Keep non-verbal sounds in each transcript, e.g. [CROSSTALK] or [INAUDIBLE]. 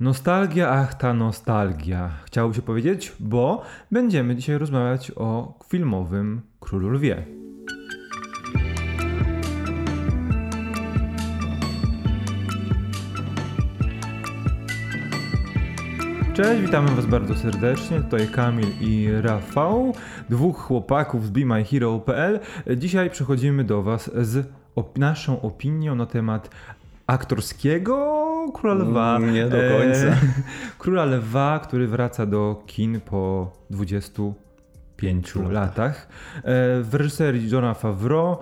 Nostalgia, ach ta nostalgia. Chciałoby się powiedzieć, bo będziemy dzisiaj rozmawiać o filmowym Królu Lwie. Cześć, witamy Was bardzo serdecznie. Tutaj Kamil i Rafał, dwóch chłopaków z BeMyHero.pl. Dzisiaj przechodzimy do Was z op naszą opinią na temat aktorskiego Króla Lwa. Mm, nie do końca. E, [LAUGHS] Króla Lwa, który wraca do kin po 25 latach. E, w reżyserii Johna Favreau.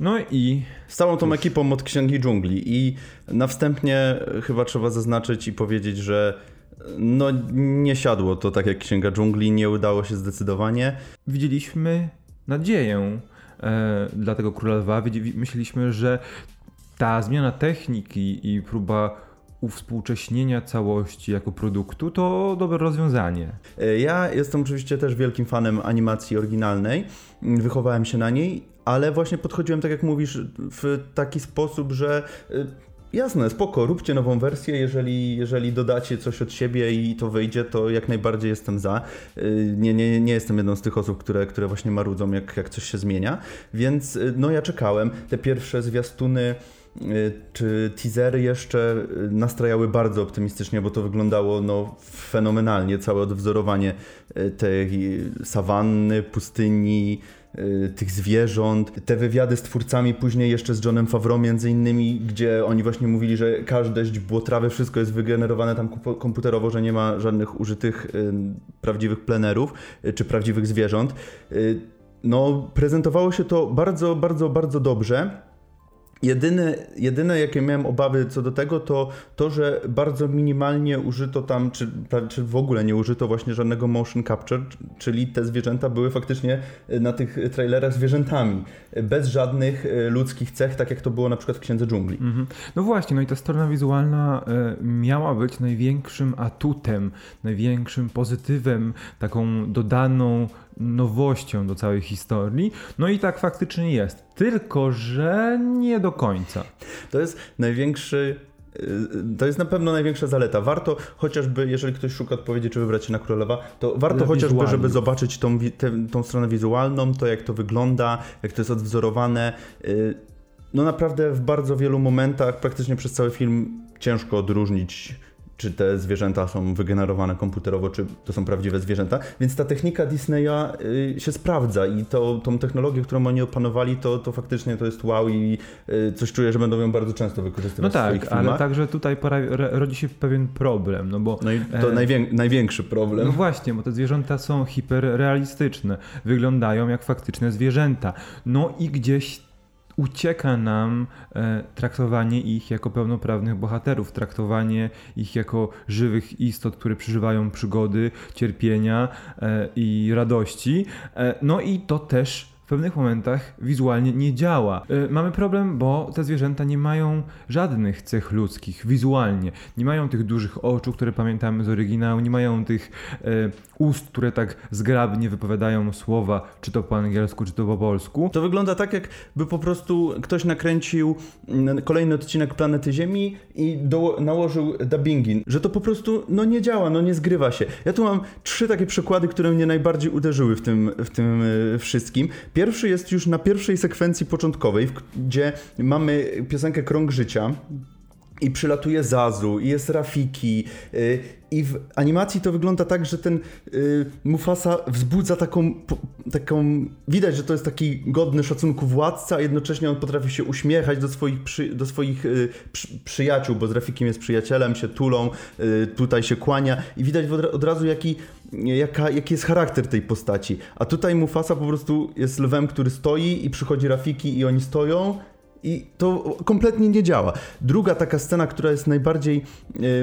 No i. Z całą tą ekipą od Księgi Dżungli. I na wstępnie chyba trzeba zaznaczyć i powiedzieć, że no nie siadło to tak jak Księga Dżungli, nie udało się zdecydowanie. Widzieliśmy nadzieję e, dla tego Króla Lwa. Myśleliśmy, że ta zmiana techniki i próba uwspółcześnienia całości jako produktu to dobre rozwiązanie. E, ja jestem oczywiście też wielkim fanem animacji oryginalnej, wychowałem się na niej, ale właśnie podchodziłem, tak jak mówisz, w taki sposób, że e, Jasne, spoko, róbcie nową wersję, jeżeli, jeżeli dodacie coś od siebie i to wyjdzie, to jak najbardziej jestem za. Y, nie, nie, nie jestem jedną z tych osób, które, które właśnie marudzą, jak, jak coś się zmienia, więc no ja czekałem. Te pierwsze zwiastuny czy teasery jeszcze nastrajały bardzo optymistycznie, bo to wyglądało no, fenomenalnie, całe odwzorowanie tej sawanny, pustyni, Y, tych zwierząt. Te wywiady z twórcami później jeszcze z Johnem Favreau między innymi, gdzie oni właśnie mówili, że każde źdźbło trawy, wszystko jest wygenerowane tam komputerowo, że nie ma żadnych użytych y, prawdziwych plenerów y, czy prawdziwych zwierząt. No, prezentowało się to bardzo, bardzo, bardzo dobrze. Jedyne, jedyne, jakie miałem obawy co do tego, to to, że bardzo minimalnie użyto tam, czy, czy w ogóle nie użyto właśnie żadnego motion capture, czyli te zwierzęta były faktycznie e, na tych trailerach zwierzętami, bez żadnych e, ludzkich cech, tak jak to było na przykład w Księdze Dżungli. Mhm. No właśnie, no i ta strona wizualna e, miała być największym atutem, największym pozytywem, taką dodaną nowością do całej historii. No i tak faktycznie jest. Tylko, że nie do końca. To jest największy y, to jest na pewno największa zaleta. Warto chociażby, jeżeli ktoś szuka odpowiedzi, czy wybrać się na Królowa, to warto chociażby, żeby zobaczyć tą, tę, tą stronę wizualną, to jak to wygląda, jak to jest odwzorowane. Y, no naprawdę w bardzo wielu momentach, praktycznie przez cały film, ciężko odróżnić czy te zwierzęta są wygenerowane komputerowo, czy to są prawdziwe zwierzęta. Więc ta technika Disneya y, się sprawdza i to, tą technologię, którą oni opanowali, to, to faktycznie to jest wow i y, coś czuję, że będą ją bardzo często wykorzystywać no tak, w swoich filmach. ale także tutaj rodzi się pewien problem, no bo... No i to e... najwię największy problem. No właśnie, bo te zwierzęta są hiperrealistyczne, wyglądają jak faktyczne zwierzęta. No i gdzieś ucieka nam e, traktowanie ich jako pełnoprawnych bohaterów, traktowanie ich jako żywych istot, które przeżywają przygody, cierpienia e, i radości. E, no i to też pewnych momentach wizualnie nie działa. Yy, mamy problem, bo te zwierzęta nie mają żadnych cech ludzkich wizualnie. Nie mają tych dużych oczu, które pamiętamy z oryginału, nie mają tych yy, ust, które tak zgrabnie wypowiadają słowa, czy to po angielsku, czy to po polsku. To wygląda tak, jakby po prostu ktoś nakręcił mm, kolejny odcinek Planety Ziemi i do, nałożył dubbingi, że to po prostu no nie działa, no nie zgrywa się. Ja tu mam trzy takie przykłady, które mnie najbardziej uderzyły w tym, w tym e, wszystkim. Pierwszy jest już na pierwszej sekwencji początkowej, gdzie mamy piosenkę Krąg Życia i przylatuje Zazu, i jest Rafiki, y, i w animacji to wygląda tak, że ten y, Mufasa wzbudza taką, taką. Widać, że to jest taki godny szacunku władca, a jednocześnie on potrafi się uśmiechać do swoich, przy, do swoich y, przy, przyjaciół, bo z Rafikiem jest przyjacielem, się tulą, tutaj się kłania, i widać od razu, jaki, jaka, jaki jest charakter tej postaci. A tutaj Mufasa po prostu jest lwem, który stoi, i przychodzi Rafiki, i oni stoją i to kompletnie nie działa. Druga taka scena, która jest najbardziej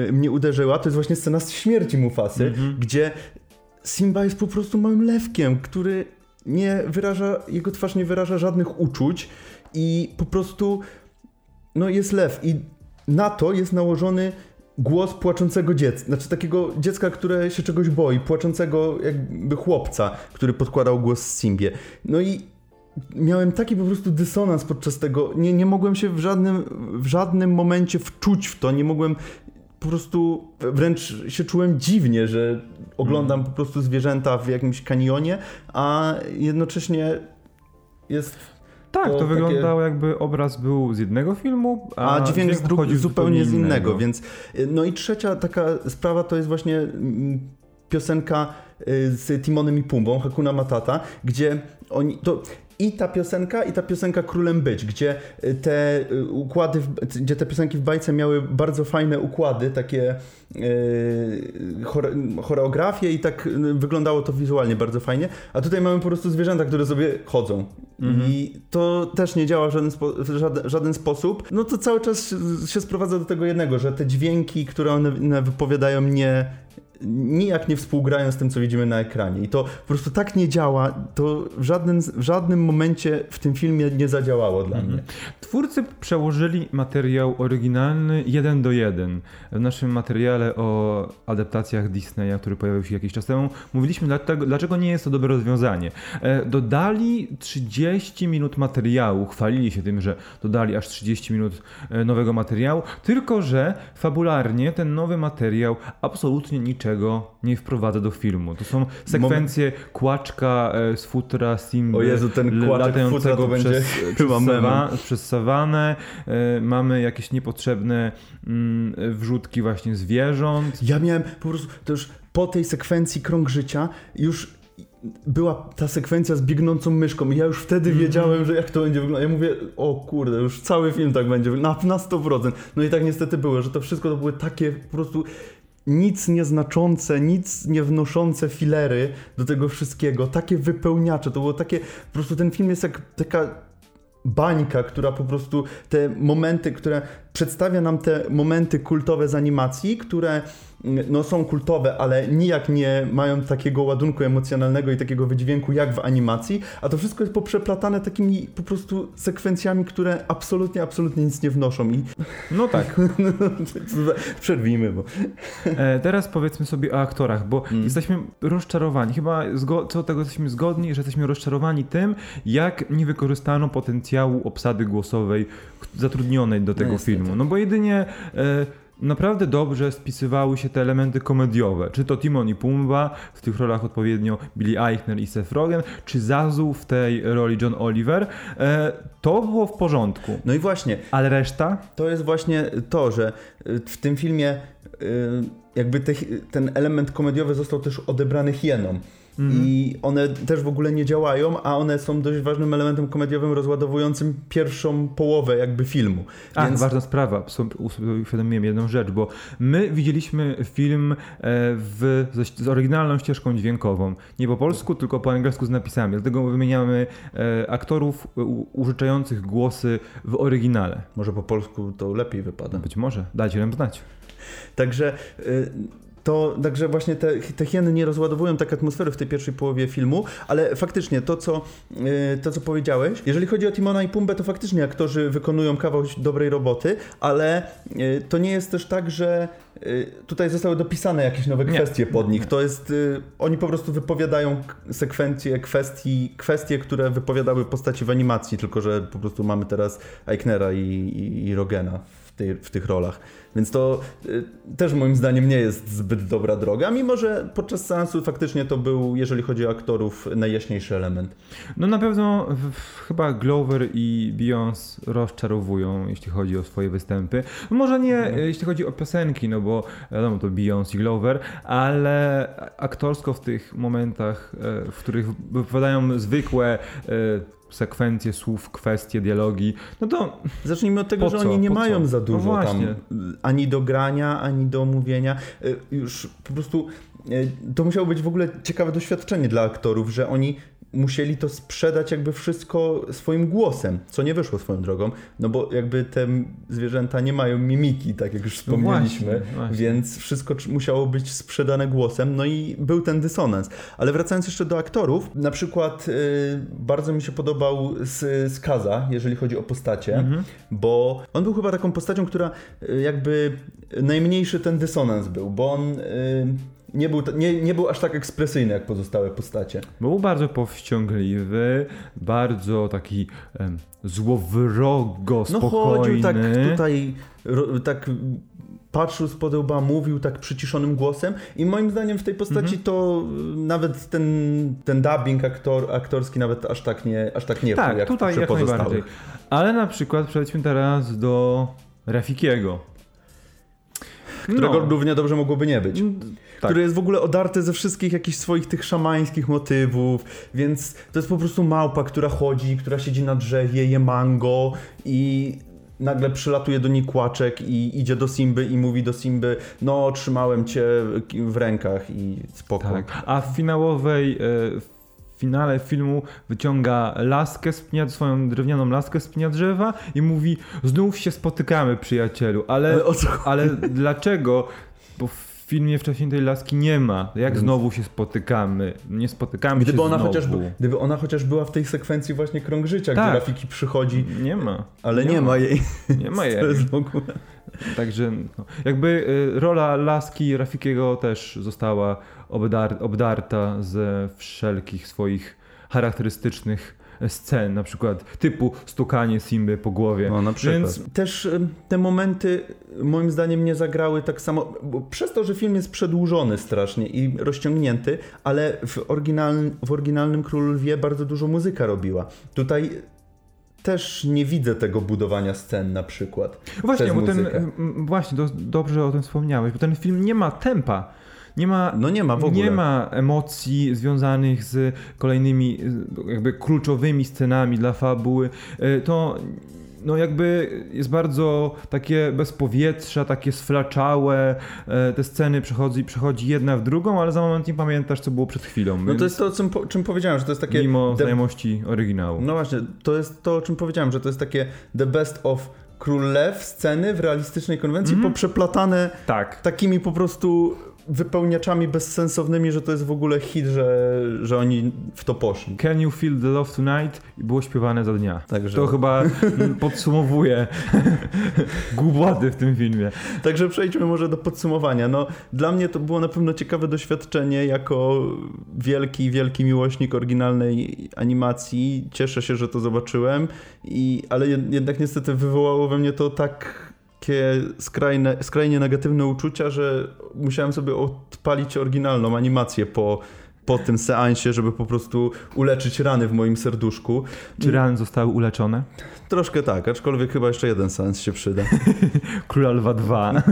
e, mnie uderzyła, to jest właśnie scena z śmierci Mufasy, mm -hmm. gdzie Simba jest po prostu małym lewkiem, który nie wyraża, jego twarz nie wyraża żadnych uczuć i po prostu no jest lew i na to jest nałożony głos płaczącego dziecka, znaczy takiego dziecka, które się czegoś boi, płaczącego jakby chłopca, który podkładał głos Simbie. No i miałem taki po prostu dysonans podczas tego. Nie, nie mogłem się w żadnym, w żadnym momencie wczuć w to, nie mogłem po prostu wręcz się czułem dziwnie, że oglądam po prostu zwierzęta w jakimś kanionie, a jednocześnie jest Tak, to, To takie- wyglądało jakby obraz był z jednego filmu, a, a, dźwięk dru- pochodził zupełnie z innego, więc y, no i trzecia taka sprawa to jest właśnie mm, piosenka y, z Timonem i Pumbą, Hakuna Matata, gdzie oni to i ta piosenka, i ta piosenka Królem Być, gdzie y, te y, układy, gdzie te piosenki w bajce miały bardzo fajne układy, takie y, chore, choreografie i tak wyglądało to wizualnie bardzo fajnie, a tutaj mamy po prostu zwierzęta, które sobie chodzą. I to też nie działa w żaden, spo, żaden, żaden sposób. No to cały czas się, sprowadza do tego jednego, że te dźwięki, które one wypowiadają nie nijak nie współgrają z tym, co widzimy na ekranie. I to po prostu tak nie działa, to w żadnym, w żadnym momencie w tym filmie nie zadziałało dla mnie. Twórcy przełożyli materiał oryginalny jeden do jeden. W naszym materiale o adaptacjach Disneya, który pojawił się jakiś czas temu, mówiliśmy dlatego, dlaczego nie jest to dobre rozwiązanie. E, Dodali 30 minut materiału, chwalili się tym, że dodali aż 30 minut e, nowego materiału, tylko że fabularnie ten nowy materiał absolutnie niczego nie wprowadza do filmu. To są sekwencje kłaczka e, z futra Simby O Jezu, ten kłaczek futra to będzie przez, [LAUGHS] przez, sawa- przez sawanę. E, mamy jakieś niepotrzebne mm, wrzutki właśnie zwierząt. Ja miałem po prostu, to już po tej sekwencji Krąg Życia już była ta sekwencja z biegnącą myszką i ja już wtedy Mhm. wiedziałem, że jak to będzie wyglądać. Ja mówię, o kurde, już cały film tak będzie, na, na 100%. No i tak niestety było, że to wszystko to były takie po prostu nic nieznaczące, nic nie wnoszące filery do tego wszystkiego, takie wypełniacze, to było takie, po prostu ten film jest jak taka bańka, która po prostu te momenty, które przedstawia nam te momenty kultowe z animacji, które mm, no, są kultowe, ale nijak nie mają takiego ładunku emocjonalnego i takiego wydźwięku jak w animacji, a to wszystko jest poprzeplatane takimi po prostu sekwencjami, które absolutnie, absolutnie nic nie wnoszą i No tak. [LAUGHS] przerwijmy, bo E, teraz powiedzmy sobie o aktorach, bo Mm. jesteśmy rozczarowani. Chyba co do tego jesteśmy zgodni, że jesteśmy rozczarowani tym, jak nie wykorzystano potencjału obsady głosowej zatrudnionej do tego niestety. filmu. No bo jedynie e, naprawdę dobrze spisywały się te elementy komediowe. Czy to Timon i Pumba, w tych rolach odpowiednio Billy Eichner i Seth Rogen, czy Zazu w tej roli John Oliver. E, to było w porządku. no i właśnie, Ale reszta? To jest właśnie to, że y, w tym filmie jakby te, ten element komediowy został też odebrany hienom. Mhm. I one też w ogóle nie działają, a one są dość ważnym elementem komediowym rozładowującym pierwszą połowę jakby filmu. Ach, Więc ważna sprawa. Uświadomiłem jedną rzecz, bo my widzieliśmy film e, w, z oryginalną ścieżką dźwiękową. Nie po polsku, tylko po angielsku z napisami. Dlatego wymieniamy e, aktorów użyczających głosy w oryginale. może po polsku to lepiej wypada. Być może. Dajcie nam znać. Także y, to, także właśnie te, te hieny nie rozładowują tak atmosfery w tej pierwszej połowie filmu, ale faktycznie to co, y, to, co powiedziałeś, jeżeli chodzi o Timona i Pumbę, to faktycznie aktorzy wykonują kawał dobrej roboty, ale y, to nie jest też tak, że y, tutaj zostały dopisane jakieś nowe Nie. kwestie pod nich. To jest, oni po prostu wypowiadają sekwencje kwestii, kwestie, które wypowiadały postaci w animacji, tylko że po prostu mamy teraz Eichnera i, i, i Rogena tej, w tych rolach. Więc to y, też moim zdaniem nie jest zbyt dobra droga, mimo że podczas seansu faktycznie to był, jeżeli chodzi o aktorów, najjaśniejszy element. No na pewno w, chyba Glover i Beyoncé rozczarowują, jeśli chodzi o swoje występy. Może nie, e, jeśli chodzi o piosenki, no bo wiadomo, to Beyoncé i Glover, ale aktorsko w tych momentach, e, w których wypowiadają zwykłe e, sekwencje słów, kwestie, dialogi, no to Zacznijmy od tego, że co? oni nie Po mają co? za No dużo tam właśnie. y, ani do grania, ani do mówienia. Y, Już po prostu y, to musiało być w ogóle ciekawe doświadczenie dla aktorów, że oni musieli to sprzedać jakby wszystko swoim głosem, co nie wyszło swoją drogą, no bo jakby te zwierzęta nie mają mimiki, tak jak już No wspomnieliśmy, właśnie, właśnie. więc wszystko musiało być sprzedane głosem, no i był ten dysonans. Ale wracając jeszcze do aktorów, na przykład y, bardzo mi się podobał z, z Kaza, jeżeli chodzi o postacie, Mhm. bo on był chyba taką postacią, która y, jakby najmniejszy ten dysonans był, bo on y, nie był, nie, nie był aż tak ekspresyjny jak pozostałe postacie. był bardzo powściągliwy, bardzo taki em, złowrogo, No spokojny. chodził tak tutaj, ro, tak patrzył z podełba, mówił tak przyciszonym głosem i moim zdaniem w tej postaci Mhm. to nawet ten, ten dubbing aktor, aktorski nawet aż tak nie, aż tak nie Tak, jak tutaj jak najbardziej. Ale na przykład przejdźmy teraz do Rafikiego. Którego No. równie dobrze mogłoby nie być. Tak. Który jest w ogóle odarty ze wszystkich jakichś swoich tych szamańskich motywów, więc to jest po prostu małpa, która chodzi, która siedzi na drzewie, je mango i nagle przylatuje do niej kłaczek i idzie do Simby i mówi do Simby, no trzymałem cię w rękach i spoko. Tak. A w finałowej, w finale filmu wyciąga laskę z pnia, swoją drewnianą laskę z pnia drzewa i mówi znów się spotykamy przyjacielu, ale, Ale ale dlaczego? Bo w filmie wcześniej tej laski nie ma. Jak Więc- znowu się spotykamy? Nie spotykamy Gdyby się ona, znowu. chociaż, gdyby ona chociaż była w tej sekwencji właśnie krąg życia, Tak. gdzie Rafiki przychodzi, Nie ma. ale nie, ma jej. Nie ma [LAUGHS] jej. Ogóle... Także no, jakby y, rola laski Rafikiego też została obdar obdarta ze wszelkich swoich charakterystycznych scen, na przykład typu stukanie Simby po głowie. No na przykład. Więc Też em, te momenty moim zdaniem nie zagrały tak samo, bo przez to, że film jest przedłużony strasznie i rozciągnięty, ale w, oryginalnym, w oryginalnym Królu Lwie bardzo dużo muzyka robiła. Tutaj też nie widzę tego budowania scen na przykład. właśnie, bo ten, właśnie, do, dobrze o tym wspomniałeś, bo ten film nie ma tempa. Nie ma, No nie ma w ogóle. nie ma emocji związanych z kolejnymi jakby kluczowymi scenami dla fabuły. Y, To no jakby jest bardzo takie bez powietrza, takie sflaczałe. E, Te sceny przechodzi, przechodzi jedna w drugą, ale za moment nie pamiętasz, co było przed chwilą. No to jest to, o czym, czym powiedziałem, że to jest takie... mimo the- znajomości oryginału. No właśnie, to jest to, o czym powiedziałem, że to jest takie the best of Król Lew sceny w realistycznej konwencji, Mhm. poprzeplatane Tak. takimi po prostu wypełniaczami bezsensownymi, że to jest w ogóle hit, że, że oni w to poszli. Can you feel the love tonight? I było śpiewane za dnia. Także, To chyba [LAUGHS] podsumowuje [LAUGHS] głupoty w tym filmie. także przejdźmy może do podsumowania. No, dla mnie to było na pewno ciekawe doświadczenie jako wielki, wielki miłośnik oryginalnej animacji. Cieszę się, że to zobaczyłem, i, ale jed- jednak niestety wywołało we mnie to tak takie skrajne, skrajnie negatywne uczucia, że musiałem sobie odpalić oryginalną animację po, po tym seansie, żeby po prostu uleczyć rany w moim serduszku. Czy rany zostały uleczone? Troszkę tak, aczkolwiek chyba jeszcze jeden seans się przyda. Króla Lwa 2.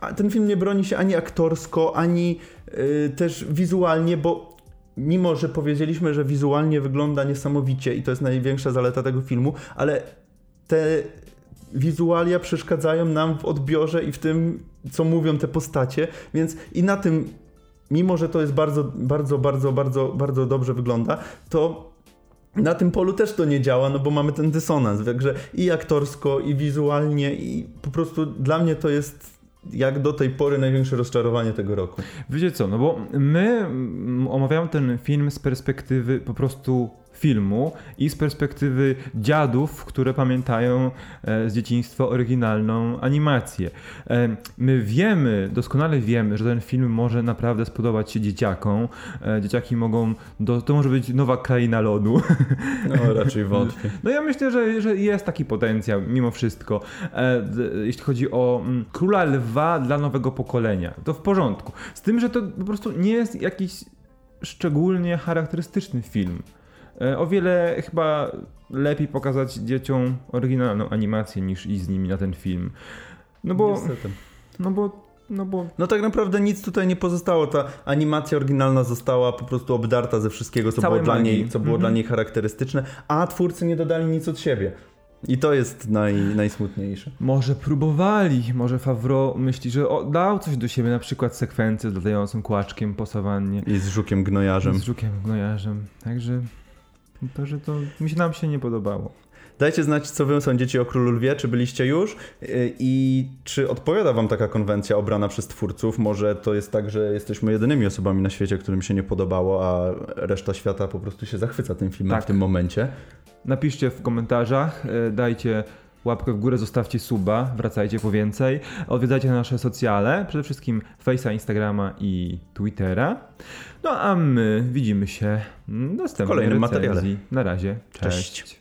A ten film nie broni się ani aktorsko, ani y, też wizualnie, bo mimo, że powiedzieliśmy, że wizualnie wygląda niesamowicie i to jest największa zaleta tego filmu, ale te wizualia przeszkadzają nam w odbiorze i w tym, co mówią te postacie, więc i na tym, mimo, że to jest bardzo, bardzo, bardzo, bardzo, bardzo dobrze wygląda, to na tym polu też to nie działa, no bo mamy ten dysonans, także i aktorsko, i wizualnie, i po prostu dla mnie to jest jak do tej pory największe rozczarowanie tego roku. Wiecie co, no bo my omawiamy ten film z perspektywy po prostu filmu i z perspektywy dziadów, które pamiętają e, z dzieciństwa oryginalną animację. E, My wiemy, doskonale wiemy, że ten film może naprawdę spodobać się dzieciakom. E, Dzieciaki mogą, do, to może być nowa kraina lodu. [LAUGHS] No raczej wątpię. No ja myślę, że, że jest taki potencjał mimo wszystko. Jeśli chodzi o mm, Króla Lwa dla nowego pokolenia, to w porządku. Z tym, że to po prostu nie jest jakiś szczególnie charakterystyczny film. E, o wiele chyba lepiej pokazać dzieciom oryginalną animację niż iść z nimi na ten film. No bo, Niestety. no bo, no bo No tak naprawdę nic tutaj nie pozostało. Ta animacja oryginalna została po prostu obdarta ze wszystkiego, co było, dla niej, co było Mhm. dla niej charakterystyczne, a twórcy nie dodali nic od siebie. I to jest naj, najsmutniejsze. Może próbowali, może Favreau myśli, że o, dał coś do siebie, na przykład sekwencję z latającym kłaczkiem po sawannie, I z żukiem gnojarzem. z żukiem gnojarzem. Także to, że to mi się nam się nie podobało. Dajcie znać, co wy sądzicie o Królu Lwie, czy byliście już yy, i czy odpowiada wam taka konwencja obrana przez twórców. Może to jest tak, że jesteśmy jedynymi osobami na świecie, którym się nie podobało, a reszta świata po prostu się zachwyca tym filmem Tak. w tym momencie. Napiszcie w komentarzach, e, dajcie łapkę w górę, zostawcie suba, wracajcie po więcej. Odwiedzajcie nasze socjale, przede wszystkim Face'a, Instagrama i Twittera. No a my widzimy się w następnej kolejnym recenzji. materiale. Na razie, cześć. Cześć.